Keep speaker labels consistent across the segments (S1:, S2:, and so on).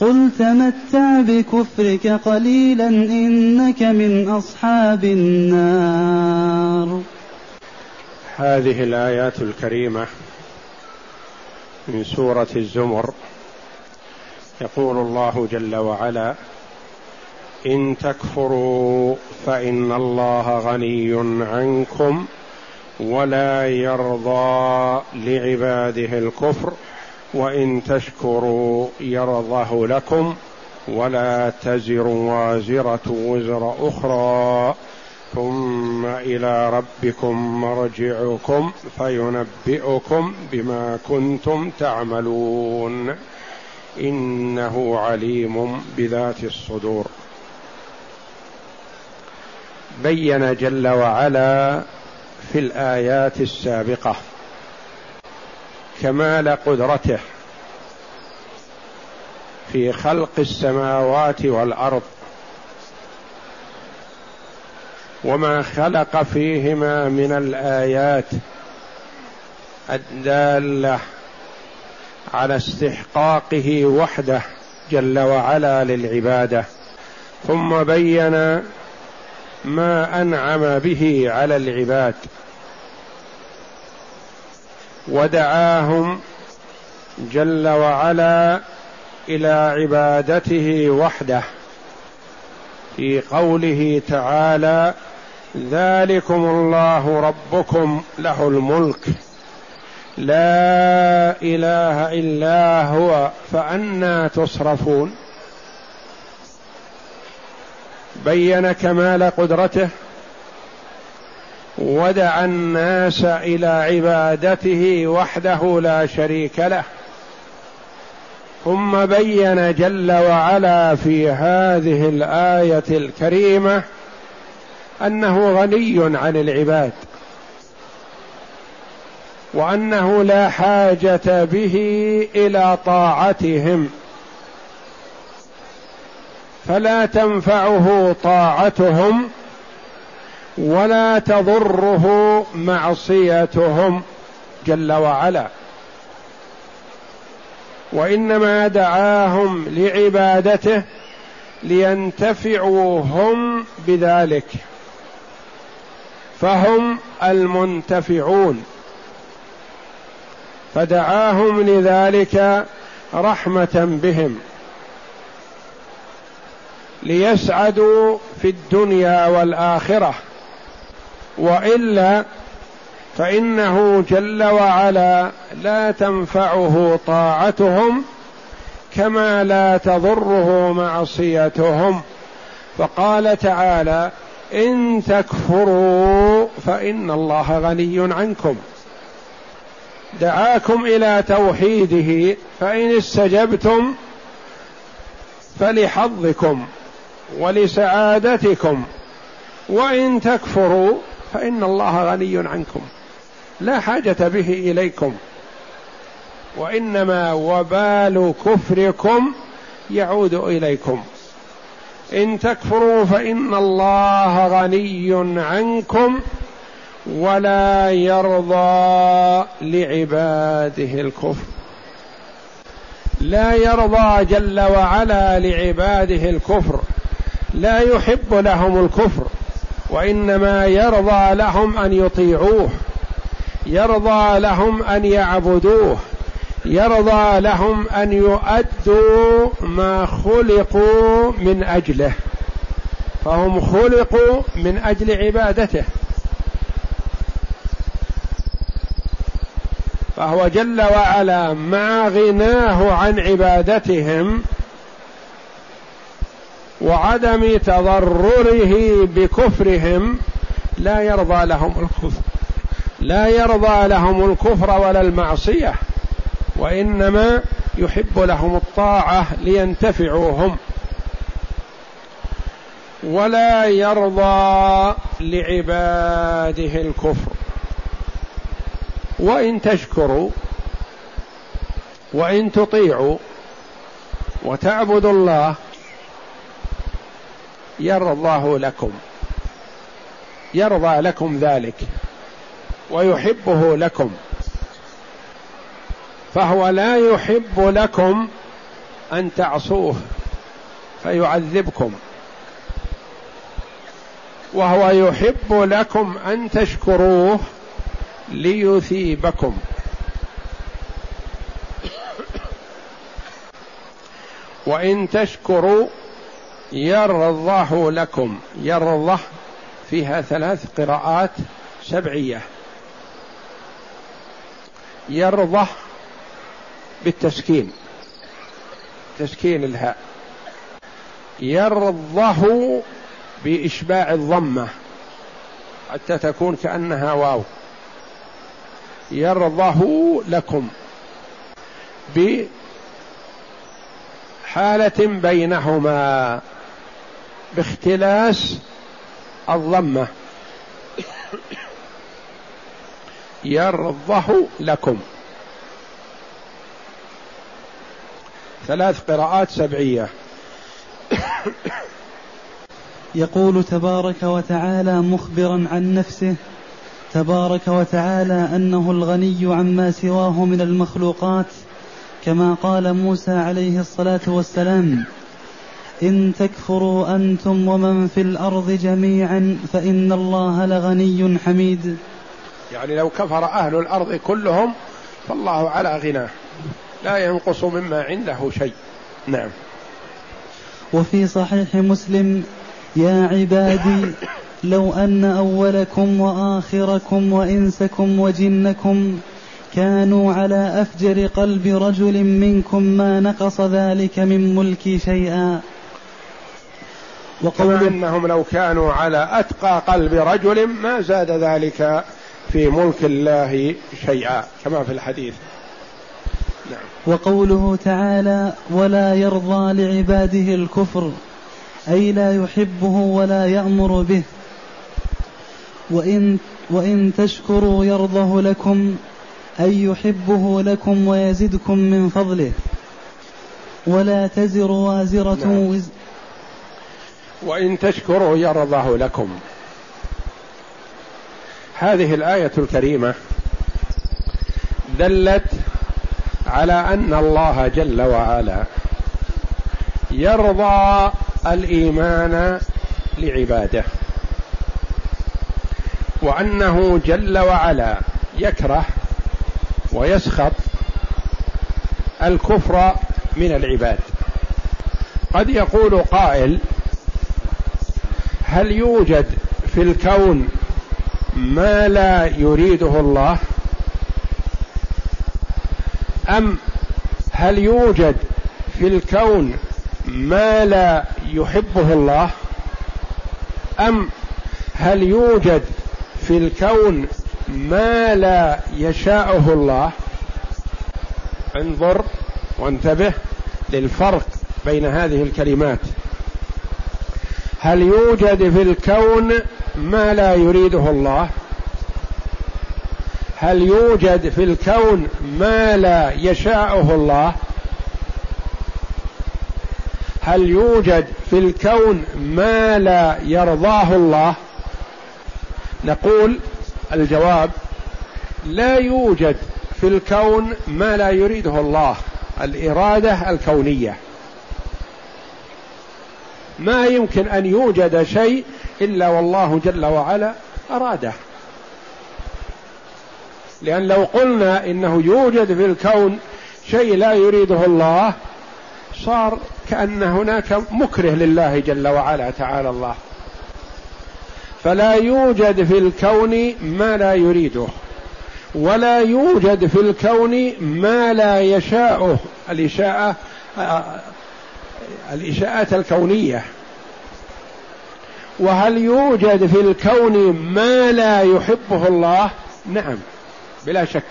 S1: قل تمتع بكفرك قليلا انك من اصحاب النار.
S2: هذه الآيات الكريمة من سورة الزمر. يقول الله جل وعلا إن تكفروا فإن الله غني عنكم ولا يرضى لعباده الكفر وإن تشكروا يرضه لكم ولا تزر وازرة وزر أخرى. ثم إلى ربكم مرجعكم فينبئكم بما كنتم تعملون. إنه عليم بذات الصدور. بين جل وعلا في الآيات السابقة. كمال قدرته في خلق السماوات والأرض. وما خلق فيهما من الآيات الدالة على استحقاقه وحده جل وعلا للعبادة. ثم بين ما أنعم به على العباد. ودعاهم جل وعلا إلى عبادته وحده. في قوله تعالى ذلكم الله ربكم له الملك. لا إله إلا هو فانى تصرفون. بين كمال قدرته ودعا الناس إلى عبادته وحده لا شريك له. ثم بين جل وعلا في هذه الآية الكريمة أنه غني عن العباد. وأنه لا حاجة به إلى طاعتهم. فلا تنفعه طاعتهم ولا تضره معصيتهم جل وعلا. وإنما دعاهم لعبادته لينتفعوا هم بذلك. فهم المنتفعون. فدعاهم لذلك رحمة بهم. ليسعدوا في الدنيا والآخرة. وإلا فإنه جل وعلا لا تنفعه طاعتهم كما لا تضره معصيتهم. فقال تعالى إن تكفروا فإن الله غني عنكم. دعاكم إلى توحيده فإن استجبتم فلحظكم ولسعادتكم. وإن تكفروا فإن الله غني عنكم. لا حاجة به إليكم. وإنما وبال كفركم يعود إليكم. إن تكفروا فإن الله غني عنكم ولا يرضى لعباده الكفر. لا يرضى جل وعلا لعباده الكفر. لا يحب لهم الكفر. وإنما يرضى لهم أن يطيعوه يرضى لهم أن يعبدوه يرضى لهم أن يؤدوا ما خلقوا من أجله فهم خلقوا من أجل عبادته. فهو جل وعلا مع غناه عن عبادتهم وعدم تضرره بكفرهم لا يرضى لهم الكفر لا يرضى لهم الكفر ولا المعصية وإنما يحب لهم الطاعة لينتفعوا هم ولا يرضى لعباده الكفر. وإن تشكروا وإن تطيعوا وتعبدوا الله يرضاه لكم. يرضى لكم ذلك. ويحبه لكم. فهو لا يحب لكم أن تعصوه فيعذبكم. وهو يحب لكم أن تشكروه ليثيبكم. وإن تشكروا يرضه لكم. يرضه فيها ثلاث قراءات سبعية. يرضه بالتسكين. تسكين الهاء. يرضه بإشباع الضمة. حتى تكون كأنها واو. يرضه لكم. بحالة بينهما. باختلاس الضمة. يرضه لكم. ثلاث قراءات سبعية.
S1: يقول تبارك وتعالى مخبرا عن نفسه تبارك وتعالى أنه الغني عما سواه من المخلوقات كما قال موسى عليه الصلاة والسلام إن تكفروا أنتم ومن في الأرض جميعا فإن الله لغني حميد.
S2: يعني لو كفر أهل الأرض كلهم فالله على غناه. لا ينقص مما عنده شيء. نعم.
S1: وفي صحيح مسلم يا عبادي لو أن أولكم وآخركم وإنسكم وجنكم كانوا على أفجر قلب رجل منكم ما نقص ذلك من ملكي شيئا.
S2: وقول انهم لو كانوا على أتقى قلب رجل ما زاد ذلك في ملك الله شيئا كما في الحديث
S1: نعم. وقوله تعالى ولا يرضى لعباده الكفر أي لا يحبه ولا يأمر به وإن, وإن تشكروا يرضه لكم أي يحبه لكم ويزدكم من فضله ولا تزر وازرة نعم. وز
S2: وإن تشكروا يرضه لكم. هذه الآية الكريمة دلت على أن الله جل وعلا يرضى الإيمان لعباده وأنه جل وعلا يكره ويسخط الكفر من العباد. قد يقول قائل هل يوجد في الكون ما لا يريده الله؟ أم هل يوجد في الكون ما لا يحبه الله؟ أم هل يوجد في الكون ما لا يشاءه الله؟ انظر وانتبه للفرق بين هذه الكلمات. هل يوجد في الكون ما لا يريده الله؟ هل يوجد في الكون ما لا يشاءه الله؟ هل يوجد في الكون ما لا يرضاه الله؟ نقول الجواب لا يوجد في الكون ما لا يريده الله الإرادة الكونية. ما يمكن أن يوجد شيء إلا والله جل وعلا أراده. لأن لو قلنا إنه يوجد في الكون شيء لا يريده الله صار كأن هناك مكره لله جل وعلا تعالى الله. فلا يوجد في الكون ما لا يريده ولا يوجد في الكون ما لا يشاءه الإشاءة الإشاءات الكونية. وهل يوجد في الكون ما لا يحبه الله؟ نعم بلا شك.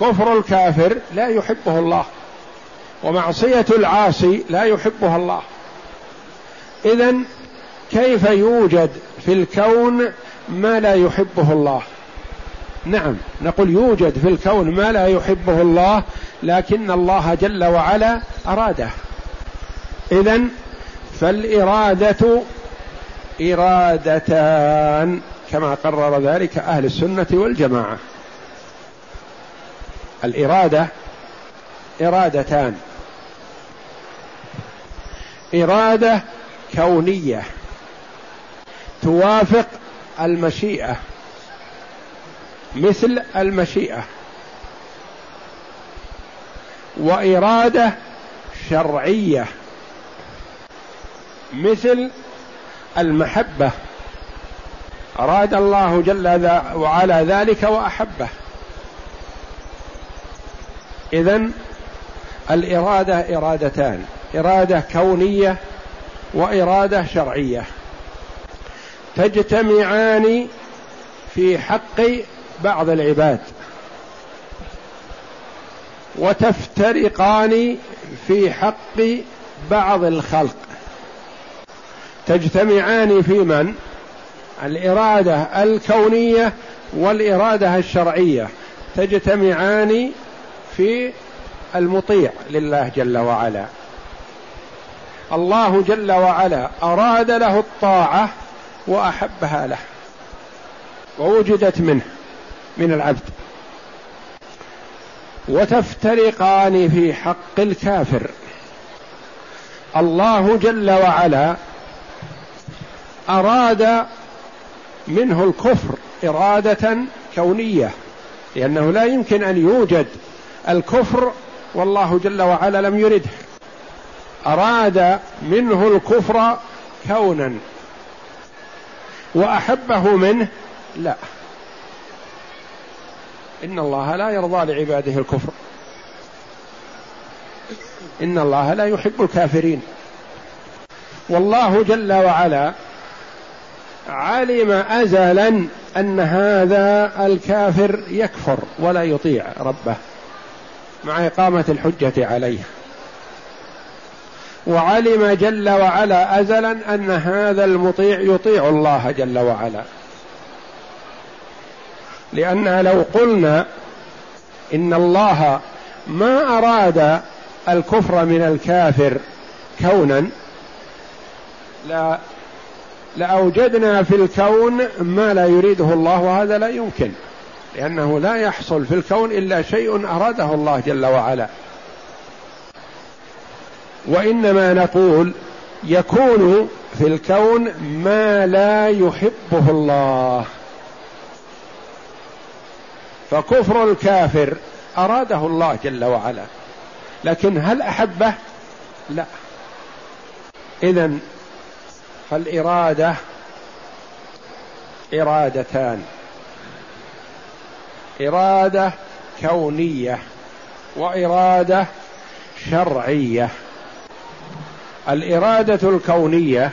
S2: كفر الكافر لا يحبه الله ومعصية العاصي لا يحبها الله. إذا كيف يوجد في الكون ما لا يحبه الله؟ نعم نقول يوجد في الكون ما لا يحبه الله لكن الله جل وعلا أراده. اذا فالإرادة إرادتان كما قرر ذلك أهل السنة والجماعة. الإرادة إرادتان. إرادة كونية توافق المشيئة. مثل المشيئة. وإرادة شرعية. مثل المحبة. أراد الله جل وعلا ذلك وأحبه. اذا الإرادة إرادتان. إرادة كونية وإرادة شرعية. تجتمعان في حق بعض العباد. وتفترقان في حق بعض الخلق. تجتمعان في من؟ الإرادة الكونية والإرادة الشرعية. تجتمعان في المطيع لله جل وعلا. الله جل وعلا أراد له الطاعة وأحبها له. ووجدت منه. من العبد. وتفترقان في حق الكافر. الله جل وعلا أراد منه الكفر إرادة كونية لأنه لا يمكن أن يوجد الكفر والله جل وعلا لم يرده. أراد منه الكفر كونا وأحبه منه لا. إن الله لا يرضى لعباده الكفر. إن الله لا يحب الكافرين. والله جل وعلا علم ازلا أن هذا الكافر يكفر ولا يطيع ربه مع إقامة الحجة عليه. وعلم جل وعلا ازلا أن هذا المطيع يطيع الله جل وعلا. لأن لو قلنا إن الله ما أراد الكفر من الكافر كونا لا لأوجدنا في الكون ما لا يريده الله وهذا لا يمكن لأنه لا يحصل في الكون إلا شيء أراده الله جل وعلا. وإنما نقول يكون في الكون ما لا يحبه الله. فكفر الكافر. أراده الله جل وعلا. لكن هل أحبه؟ لا. اذا فالإرادة إرادتان. إرادة كونية وإرادة شرعية. الإرادة الكونية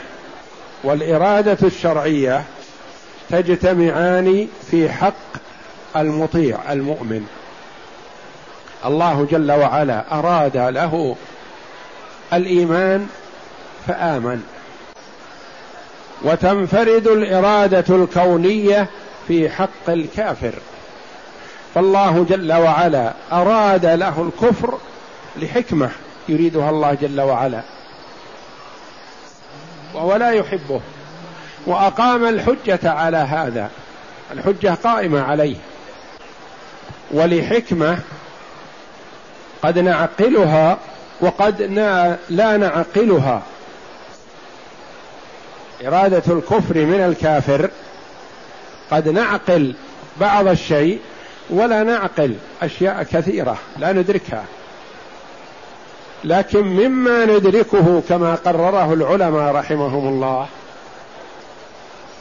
S2: والإرادة الشرعية تجتمعان في حق المطيع المؤمن. الله جل وعلا أراد له الإيمان فآمن. وتنفرد الإرادة الكونية في حق الكافر. فالله جل وعلا أراد له الكفر لحكمة يريدها الله جل وعلا. وهو لا يحبه. وأقام الحجة على هذا. الحجة قائمة عليه. ولحكمة قد نعقلها وقد لا نعقلها. إرادة الكفر من الكافر. قد نعقل بعض الشيء ولا نعقل أشياء كثيرة لا ندركها. لكن مما ندركه كما قرره العلماء رحمهم الله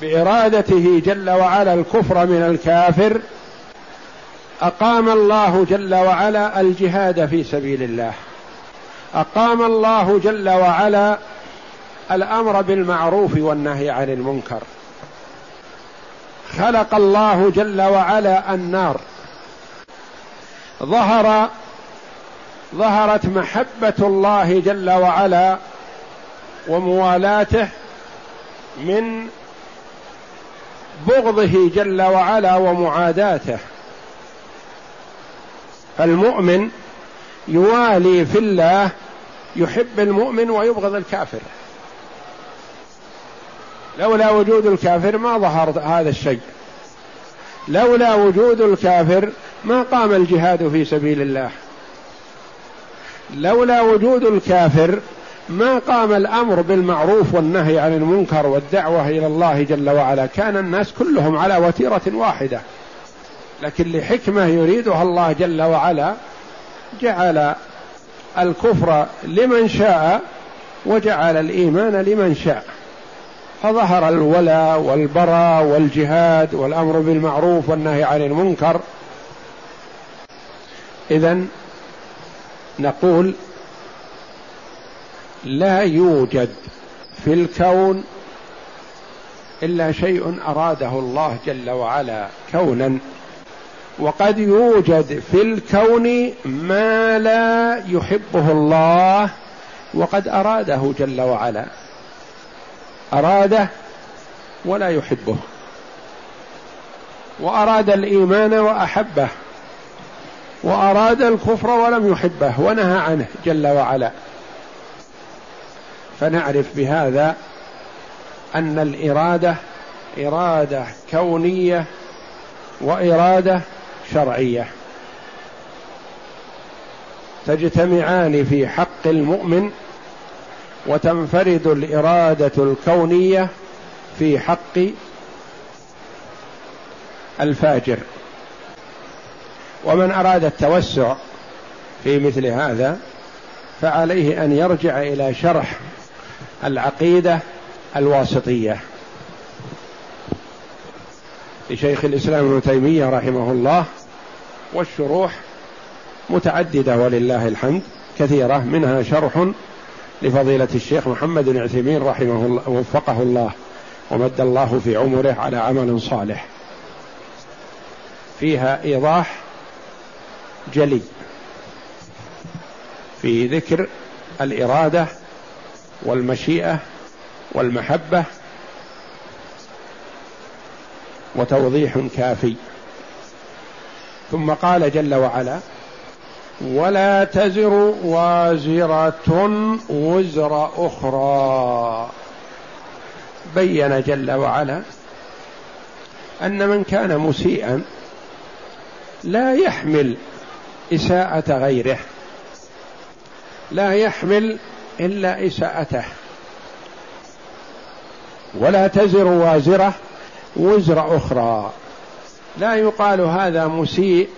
S2: بإرادته جل وعلا الكفر من الكافر أقام الله جل وعلا الجهاد في سبيل الله. أقام الله جل وعلا الأمر بالمعروف والنهي عن المنكر. خلق الله جل وعلا النار. ظهر ظهرت محبة الله جل وعلا وموالاته من بغضه جل وعلا ومعاداته. فالمؤمن يوالي في الله يحب المؤمن ويبغض الكافر. لولا وجود الكافر ما ظهر هذا الشيء. لولا وجود الكافر ما قام الجهاد في سبيل الله. لولا وجود الكافر ما قام الأمر بالمعروف والنهي عن المنكر والدعوة إلى الله جل وعلا. كان الناس كلهم على وتيرة واحدة. لكن لحكمة يريدها الله جل وعلا جعل الكفر لمن شاء وجعل الإيمان لمن شاء. فظهر الولاء والبراء والجهاد والأمر بالمعروف والنهي عن المنكر. اذا نقول لا يوجد في الكون إلا شيء أراده الله جل وعلا كونا. وقد يوجد في الكون ما لا يحبه الله وقد أراده جل وعلا. أراده ولا يحبه. وأراد الإيمان وأحبه. وأراد الكفر ولم يحبه ونهى عنه جل وعلا. فنعرف بهذا أن الإرادة إرادة كونية وإرادة شرعية. تجتمعان في حق المؤمن وتنفرد الإرادة الكونية في حق الفاجر. ومن أراد التوسع في مثل هذا فعليه أن يرجع إلى شرح العقيدة الواسطية. لشيخ الإسلام ابن تيمية رحمه الله والشروح متعددة ولله الحمد كثيرة منها شرح لفضيلة الشيخ محمد بن عثيمين رحمه الله وفقه الله ومد الله في عمره على عمل صالح. فيها إيضاح جلي في ذكر الإرادة والمشيئة والمحبة وتوضيح كافي. ثم قال جل وعلا ولا تزر وازرة وزر أخرى. بين جل وعلا أن من كان مسيئا لا يحمل إساءة غيره لا يحمل إلا إساءته. ولا تزر وازرة وزر أخرى. لا يقال هذا مسيء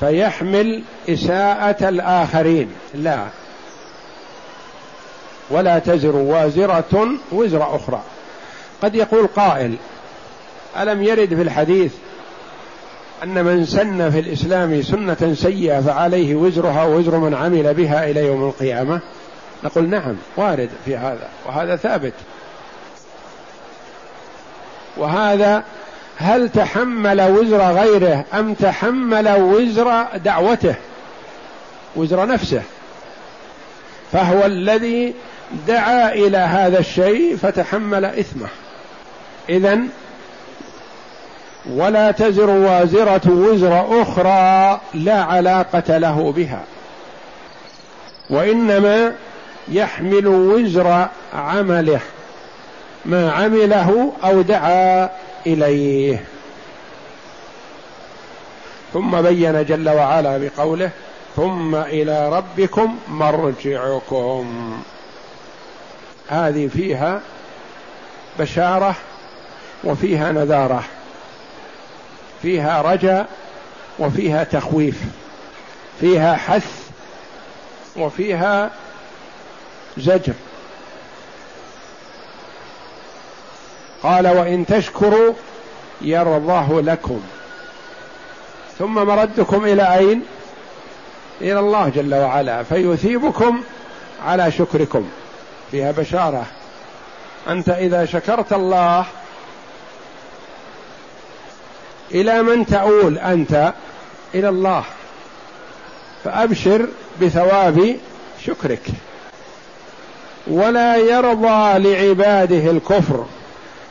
S2: فيحمل إساءة الآخرين. لا. ولا تزر وازرة وزر أخرى. قد يقول قائل ألم يرد في الحديث أن من سن في الإسلام سنة سيئة فعليه وزرها ووزر من عمل بها إلى يوم القيامة؟ نقول نعم وارد في هذا وهذا ثابت. وهذا هل تحمل وزر غيره أم تحمل وزر دعوته؟ وزر نفسه. فهو الذي دعا إلى هذا الشيء فتحمل إثمه. اذا ولا تزر وازرة وزر أخرى لا علاقة له بها. وإنما يحمل وزر عمله. ما عمله أو دعا إليه. ثم بين جل وعلا بقوله ثم إلى ربكم مرجعكم. هذه فيها بشارة وفيها نذارة فيها رجاء وفيها تخويف فيها حث وفيها زجر. قال وإن تشكروا يرضاه لكم. ثم مردكم إلى أين؟ إلى الله جل وعلا فيثيبكم على شكركم. فيها بشارة. أنت إذا شكرت الله إلى من تؤول أنت؟ إلى الله. فأبشر بثواب شكرك. ولا يرضى لعباده الكفر.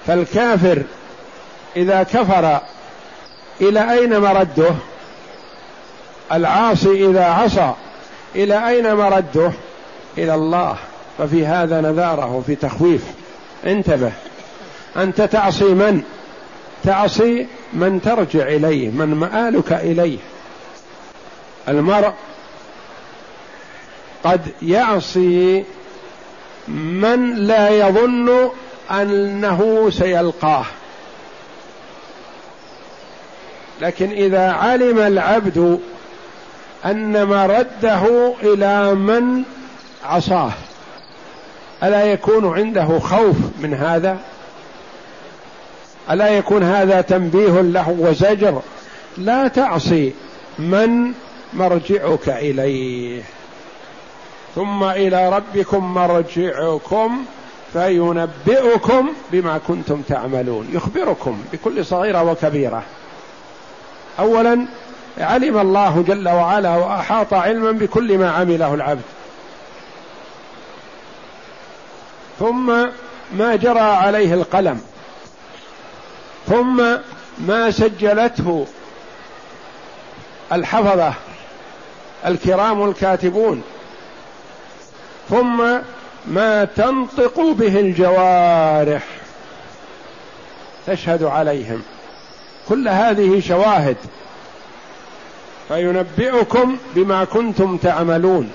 S2: فالكافر إذا كفر إلى أين مرده؟ العاصي إذا عصى إلى أين مرده؟ إلى الله. ففي هذا نذاره وفي تخويف. انتبه. أنت تعصي من؟ تعصي من ترجع إليه من مآلك إليه. المرء قد يعصي من لا يظن أنه سيلقاه. لكن إذا علم العبد أن مرده إلى من عصاه ألا يكون عنده خوف من هذا؟ ألا يكون هذا تنبيه له وزجر؟ لا تعصي من مرجعك إليه. ثم إلى ربكم مرجعكم فينبئكم بما كنتم تعملون. يخبركم بكل صغيرة وكبيرة. اولا علم الله جل وعلا وأحاط علما بكل ما عمله العبد. ثم ما جرى عليه القلم. ثم ما سجلته الحفظة الكرام الكاتبون. ثم ما تنطق به الجوارح تشهد عليهم. كل هذه شواهد فينبئكم بما كنتم تعملون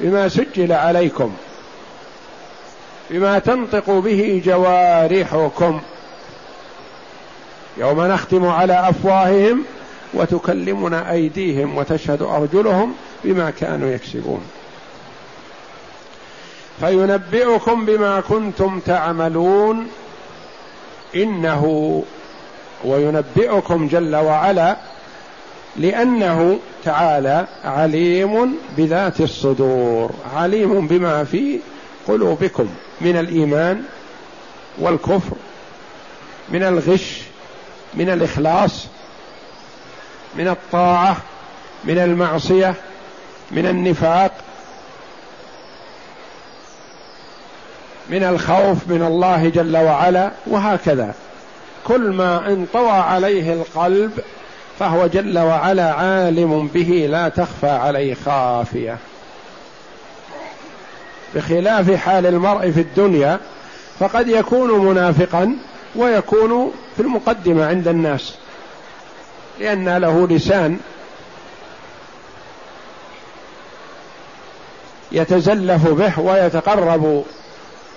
S2: بما سجل عليكم بما تنطق به جوارحكم. يوم نختم على أفواههم وتكلمنا أيديهم وتشهد أرجلهم بما كانوا يكسبون. فينبئكم بما كنتم تعملون إنه وينبئكم جل وعلا لأنه تعالى عليم بذات الصدور عليم بما في قلوبكم من الإيمان والكفر من الغش من الإخلاص من الطاعة من المعصية من النفاق من الخوف من الله جل وعلا وهكذا. كل ما انطوى عليه القلب فهو جل وعلا عالم به لا تخفى عليه خافية. بخلاف حال المرء في الدنيا فقد يكون منافقا ويكون في المقدمة عند الناس لأن له لسان يتزلف به ويتقرب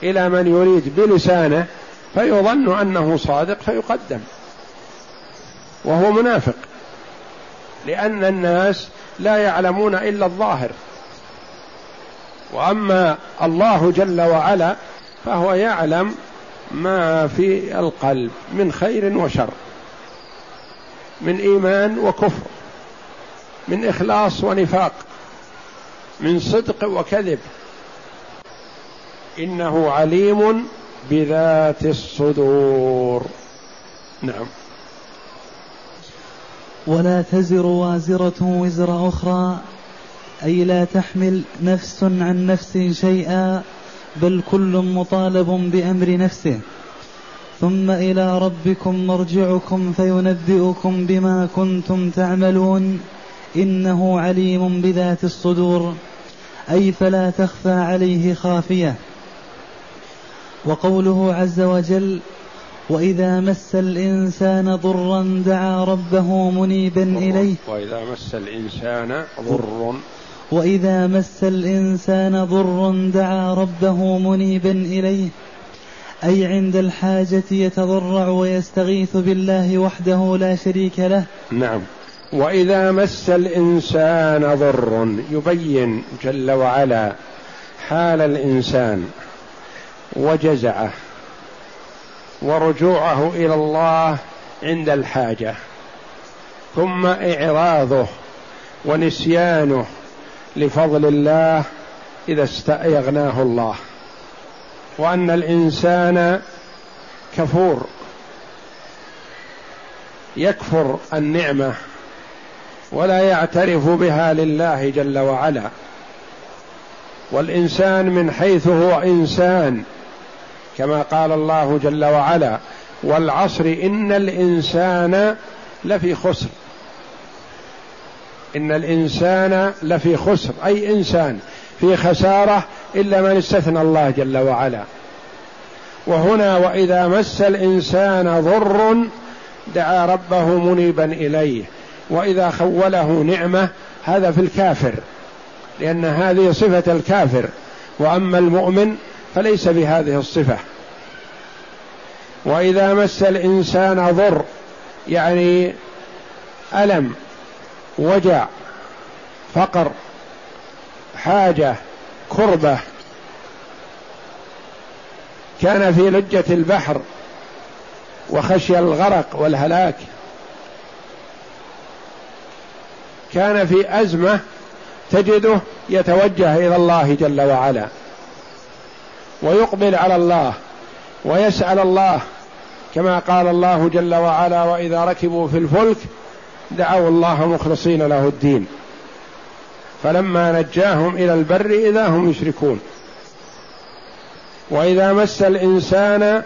S2: إلى من يريد بلسانه فيظن أنه صادق فيقدم. وهو منافق. لأن الناس لا يعلمون إلا الظاهر. وأما الله جل وعلا فهو يعلم ما في القلب من خير وشر. من إيمان وكفر. من إخلاص ونفاق. من صدق وكذب. إنه عليم بذات الصدور. نعم.
S1: ولا تزر وازرة وزر أخرى أي لا تحمل نفس عن نفس شيئا بل كل مطالب بأمر نفسه. ثم إلى ربكم مرجعكم فينبئكم بما كنتم تعملون إنه عليم بذات الصدور. أي فلا تخفى عليه خافية. وقوله عز وجل وإذا مس الإنسان ضرا دعا ربه منيبا إليه.
S2: وإذا مس الإنسان ضر.
S1: وإذا مس الإنسان ضر دعا ربه منيبا إليه. أي عند الحاجة يتضرع ويستغيث بالله وحده لا شريك له.
S2: نعم. وإذا مس الإنسان ضر. يبين جل وعلا حال الإنسان. وجزعه ورجوعه إلى الله عند الحاجة ثم إعراضه ونسيانه لفضل الله إذا استأغناه الله وأن الإنسان كفور يكفر النعمة ولا يعترف بها لله جل وعلا والإنسان من حيث هو إنسان كما قال الله جل وعلا والعصر إن الإنسان لفي خسر. إن الإنسان لفي خسر. أي إنسان في خسارة إلا من استثنى الله جل وعلا. وهنا وإذا مس الإنسان ضر دعا ربه منيبا إليه. وإذا خوله نعمة هذا في الكافر لأن هذه صفة الكافر. وأما المؤمن فليس بهذه الصفة. وإذا مس الإنسان ضر يعني ألم وجع فقر حاجة كربة كان في لجة البحر وخشي الغرق والهلاك كان في أزمة تجده يتوجه إلى الله جل وعلا. ويقبل على الله ويسأل الله كما قال الله جل وعلا وإذا ركبوا في الفلك دعوا الله مخلصين له الدين. فلما نجاهم إلى البر إذا هم يشركون. وإذا مس الإنسان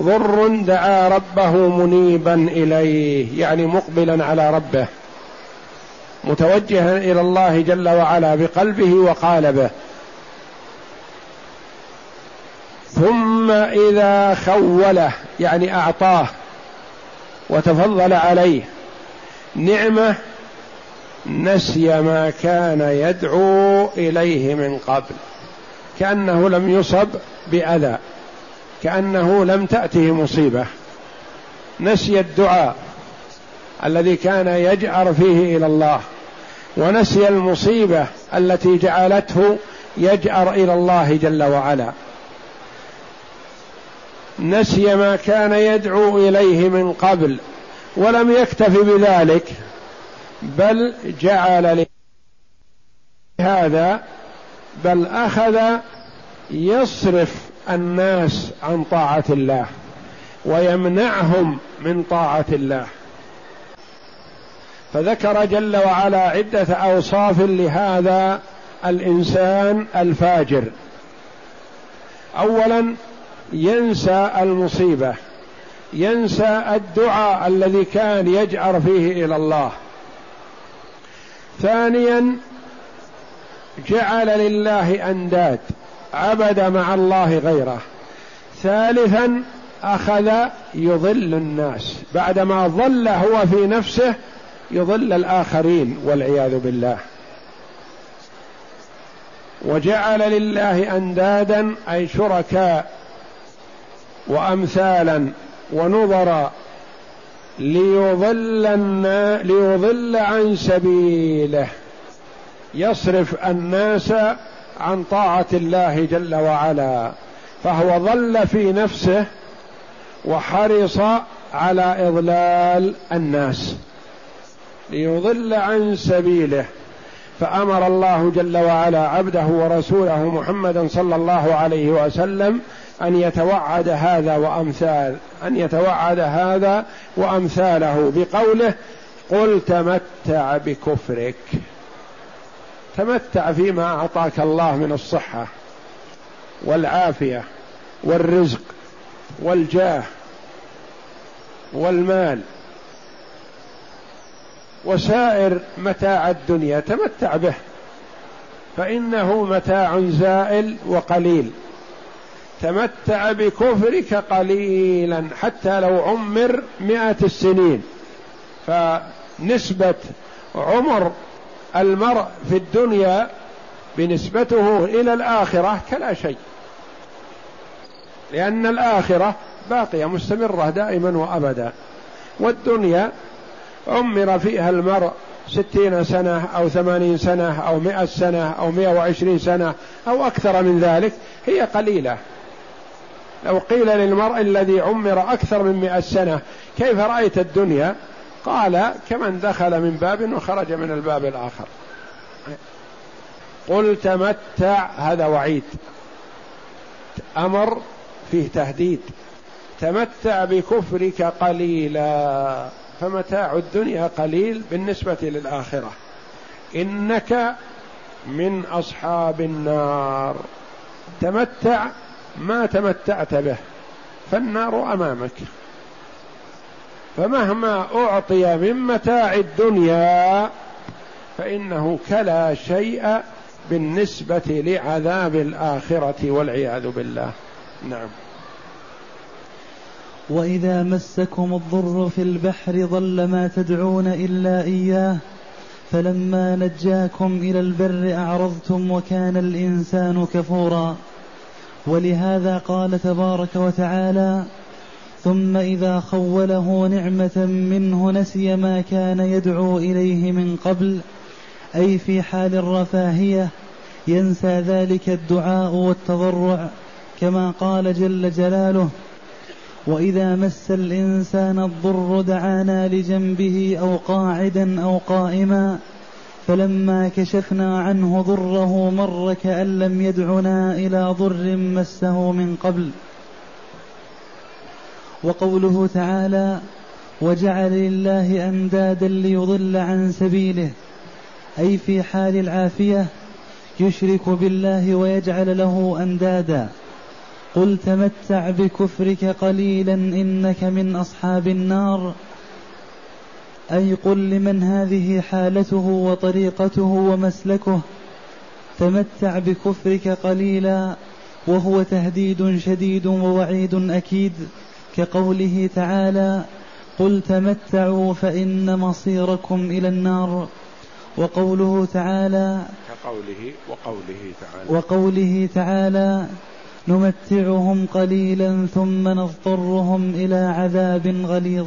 S2: ضر دعا ربه منيبا إليه يعني مقبلا على ربه متوجها إلى الله جل وعلا بقلبه وقالبه ثم إذا خوله يعني أعطاه وتفضل عليه نعمة نسي ما كان يدعو إليه من قبل. كأنه لم يصب بأذى كأنه لم تأته مصيبة. نسي الدعاء الذي كان يجأر فيه إلى الله ونسي المصيبة التي جعلته يجأر إلى الله جل وعلا. نسي ما كان يدعو إليه من قبل ولم يكتف بذلك بل جعل هذا بل أخذ يصرف الناس عن طاعة الله ويمنعهم من طاعة الله. فذكر جل وعلا عدة أوصاف لهذا الإنسان الفاجر. اولا ينسى المصيبة ينسى الدعاء الذي كان يجأر فيه إلى الله. ثانيا جعل لله أنداد عبد مع الله غيره. ثالثا أخذ يضل الناس. بعدما ضل هو في نفسه يضل الآخرين والعياذ بالله. وجعل لله أندادا أي شركاء وأمثالا ونظرا ليضل ليضل عن سبيله. يصرف الناس عن طاعة الله جل وعلا. فهو ضل في نفسه وحرص على إضلال الناس. ليضل عن سبيله. فأمر الله جل وعلا عبده ورسوله محمدا صلى الله عليه وسلم أن يتوعد هذا وأمثال أن يتوعد هذا وأمثاله بقوله قل تمتع بكفرك. تمتع فيما أعطاك الله من الصحة والعافية والرزق والجاه والمال وسائر متاع الدنيا تمتع به. فإنه متاع زائل وقليل. تمتع بكفرك قليلا حتى لو عمر مئة السنين. فنسبة عمر المرء في الدنيا بنسبته إلى الآخرة كلا شيء. لأن الآخرة باقية مستمرة دائما وأبدا. والدنيا عمر فيها المرء ستين سنة أو ثمانين سنة أو مئة سنة أو مئة وعشرين سنة أو أكثر من ذلك هي قليلة. لو قيل للمرء الذي عمر أكثر من مئة سنة كيف رأيت الدنيا؟ قال كمن دخل من باب وخرج من الباب الآخر. قل تمتع هذا وعيد. أمر فيه تهديد. تمتع بكفرك قليلا فمتاع الدنيا قليل بالنسبة للآخرة. إنك من أصحاب النار. تمتع ما تمتعت به فالنار أمامك. فمهما أعطي من متاع الدنيا فإنه كلا شيء بالنسبة لعذاب الآخرة والعياذ بالله. نعم.
S1: وإذا مسكم الضر في البحر ضل ما تدعون إلا إياه فلما نجاكم إلى البر أعرضتم وكان الإنسان كفورا. ولهذا قال تبارك وتعالى ثم إذا خوله نعمة منه نسي ما كان يدعو إليه من قبل أي في حال الرفاهية ينسى ذلك الدعاء والتضرع كما قال جل جلاله وإذا مس الإنسان الضر دعانا لجنبه أو قاعدا أو قائما فلما كشفنا عنه ضره مر كأن لم يدعنا إلى ضر مسه من قبل. وقوله تعالى وجعل لله أندادا ليضل عن سبيله أي في حال العافية يشرك بالله ويجعل له أندادا. قل تمتع بكفرك قليلا إنك من أصحاب النار. أي قل لمن هذه حالته وطريقته ومسلكه تمتع بكفرك قليلا وهو تهديد شديد ووعيد أكيد كقوله تعالى قل تمتعوا فإن مصيركم إلى النار. وقوله تعالى
S2: كقوله وقوله تعالى.
S1: وقوله تعالى نمتعهم قليلا ثم نضطرهم إلى عذاب غليظ.